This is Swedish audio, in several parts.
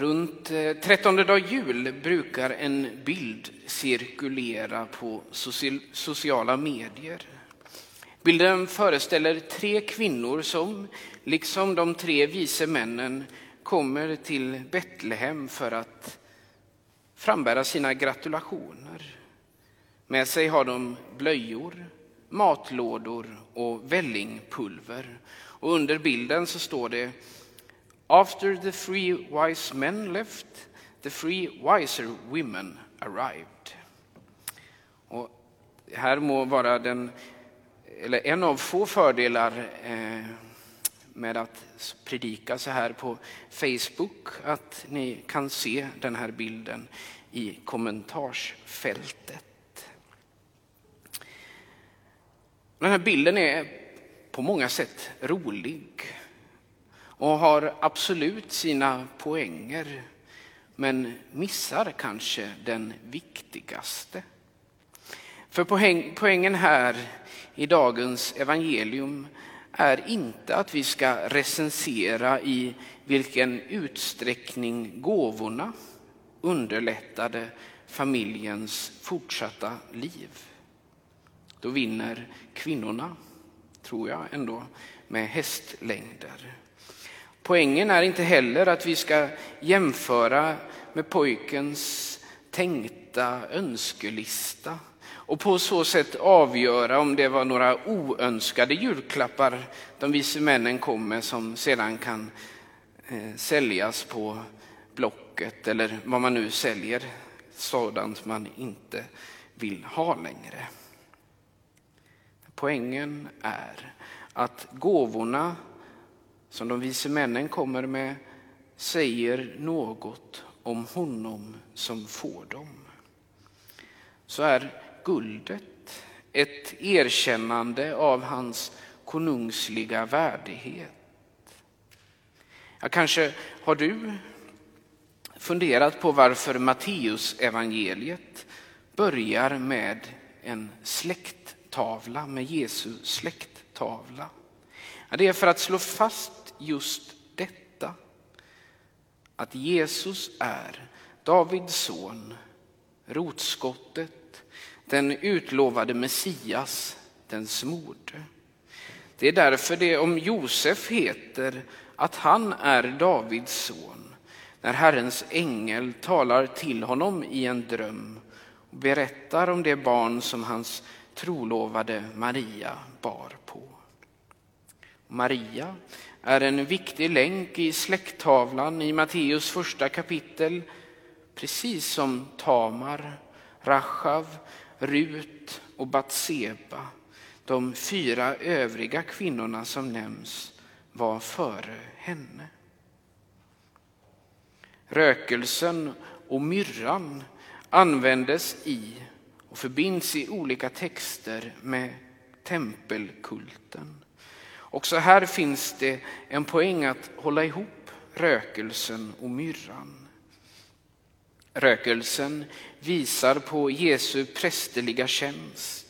Runt eh, 13 dag jul brukar en bild cirkulera på sociala medier. Bilden föreställer tre kvinnor som, liksom de tre vise männen, kommer till Betlehem för att frambära sina gratulationer. Med sig har de blöjor, matlådor och vällingpulver. Och under bilden så står det After the three wise men left, the three wiser women arrived. Och här må vara den, eller en av få fördelar eh, med att predika så här på Facebook, att ni kan se den här bilden i kommentarsfältet. Den här bilden är på många sätt rolig och har absolut sina poänger men missar kanske den viktigaste. För poängen här i dagens evangelium är inte att vi ska recensera i vilken utsträckning gåvorna underlättade familjens fortsatta liv. Då vinner kvinnorna, tror jag ändå, med hästlängder. Poängen är inte heller att vi ska jämföra med pojkens tänkta önskelista och på så sätt avgöra om det var några oönskade julklappar de vise männen kom med som sedan kan eh, säljas på Blocket eller vad man nu säljer, sådant man inte vill ha längre. Poängen är att gåvorna som de vise männen kommer med säger något om honom som får dem. Så är guldet ett erkännande av hans konungsliga värdighet. Ja, kanske har du funderat på varför Matteus evangeliet börjar med en släkttavla, med Jesu släkttavla. Ja, det är för att slå fast just detta. Att Jesus är Davids son, rotskottet, den utlovade Messias, den smorde. Det är därför det om Josef heter att han är Davids son när Herrens ängel talar till honom i en dröm och berättar om det barn som hans trolovade Maria bar på. Maria är en viktig länk i släkttavlan i Matteus första kapitel, precis som Tamar, Rachav, Rut och Batseba, de fyra övriga kvinnorna som nämns, var före henne. Rökelsen och myrran användes i och förbinds i olika texter med tempelkulten. Också här finns det en poäng att hålla ihop rökelsen och myrran. Rökelsen visar på Jesu prästerliga tjänst.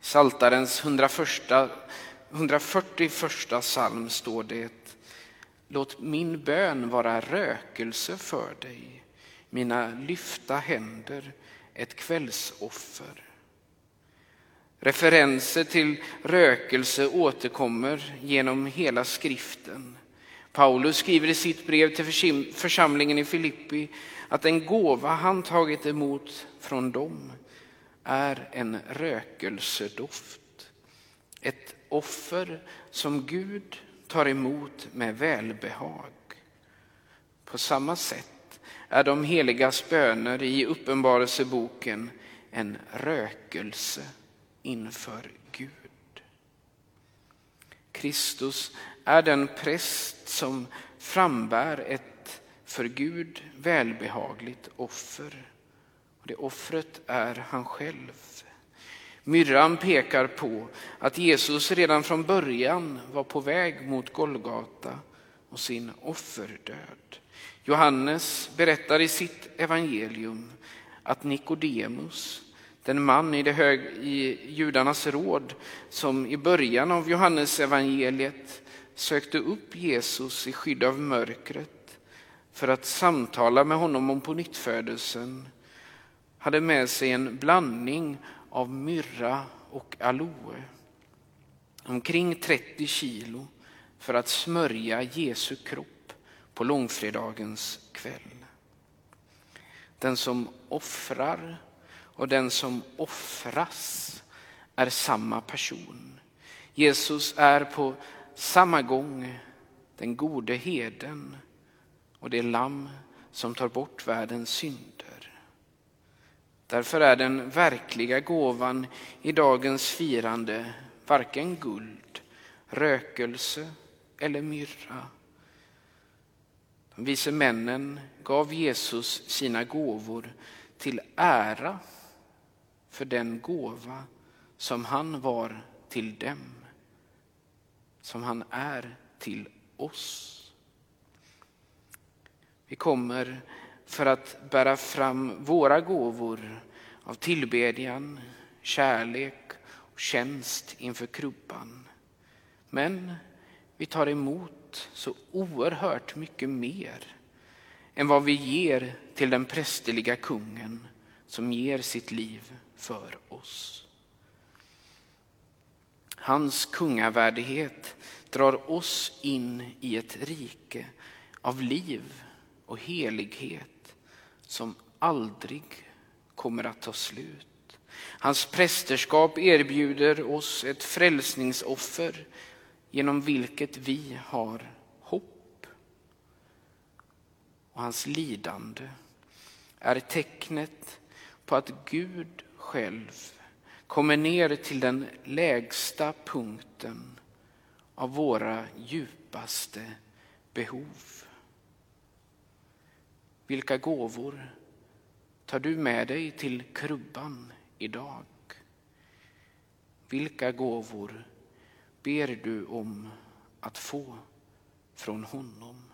I Saltarens 141, 141 psalm står det Låt min bön vara rökelse för dig, mina lyfta händer ett kvällsoffer. Referenser till rökelse återkommer genom hela skriften. Paulus skriver i sitt brev till församlingen i Filippi att den gåva han tagit emot från dem är en rökelsedoft. Ett offer som Gud tar emot med välbehag. På samma sätt är de heligas böner i Uppenbarelseboken en rökelse inför Gud. Kristus är den präst som frambär ett för Gud välbehagligt offer. Och det offret är han själv. Myrran pekar på att Jesus redan från början var på väg mot Golgata och sin offerdöd. Johannes berättar i sitt evangelium att Nikodemus den man i, det hög, i judarnas råd som i början av Johannes evangeliet sökte upp Jesus i skydd av mörkret för att samtala med honom om pånyttfödelsen hade med sig en blandning av myrra och aloe. Omkring 30 kilo för att smörja Jesu kropp på långfredagens kväll. Den som offrar och den som offras är samma person. Jesus är på samma gång den gode heden och det lamm som tar bort världens synder. Därför är den verkliga gåvan i dagens firande varken guld, rökelse eller myrra. De vise männen gav Jesus sina gåvor till ära för den gåva som han var till dem, som han är till oss. Vi kommer för att bära fram våra gåvor av tillbedjan, kärlek och tjänst inför krubban. Men vi tar emot så oerhört mycket mer än vad vi ger till den prästerliga kungen som ger sitt liv för oss. Hans kungavärdighet drar oss in i ett rike av liv och helighet som aldrig kommer att ta slut. Hans prästerskap erbjuder oss ett frälsningsoffer genom vilket vi har hopp. Och hans lidande är tecknet på att Gud själv kommer ner till den lägsta punkten av våra djupaste behov. Vilka gåvor tar du med dig till krubban idag? Vilka gåvor ber du om att få från honom?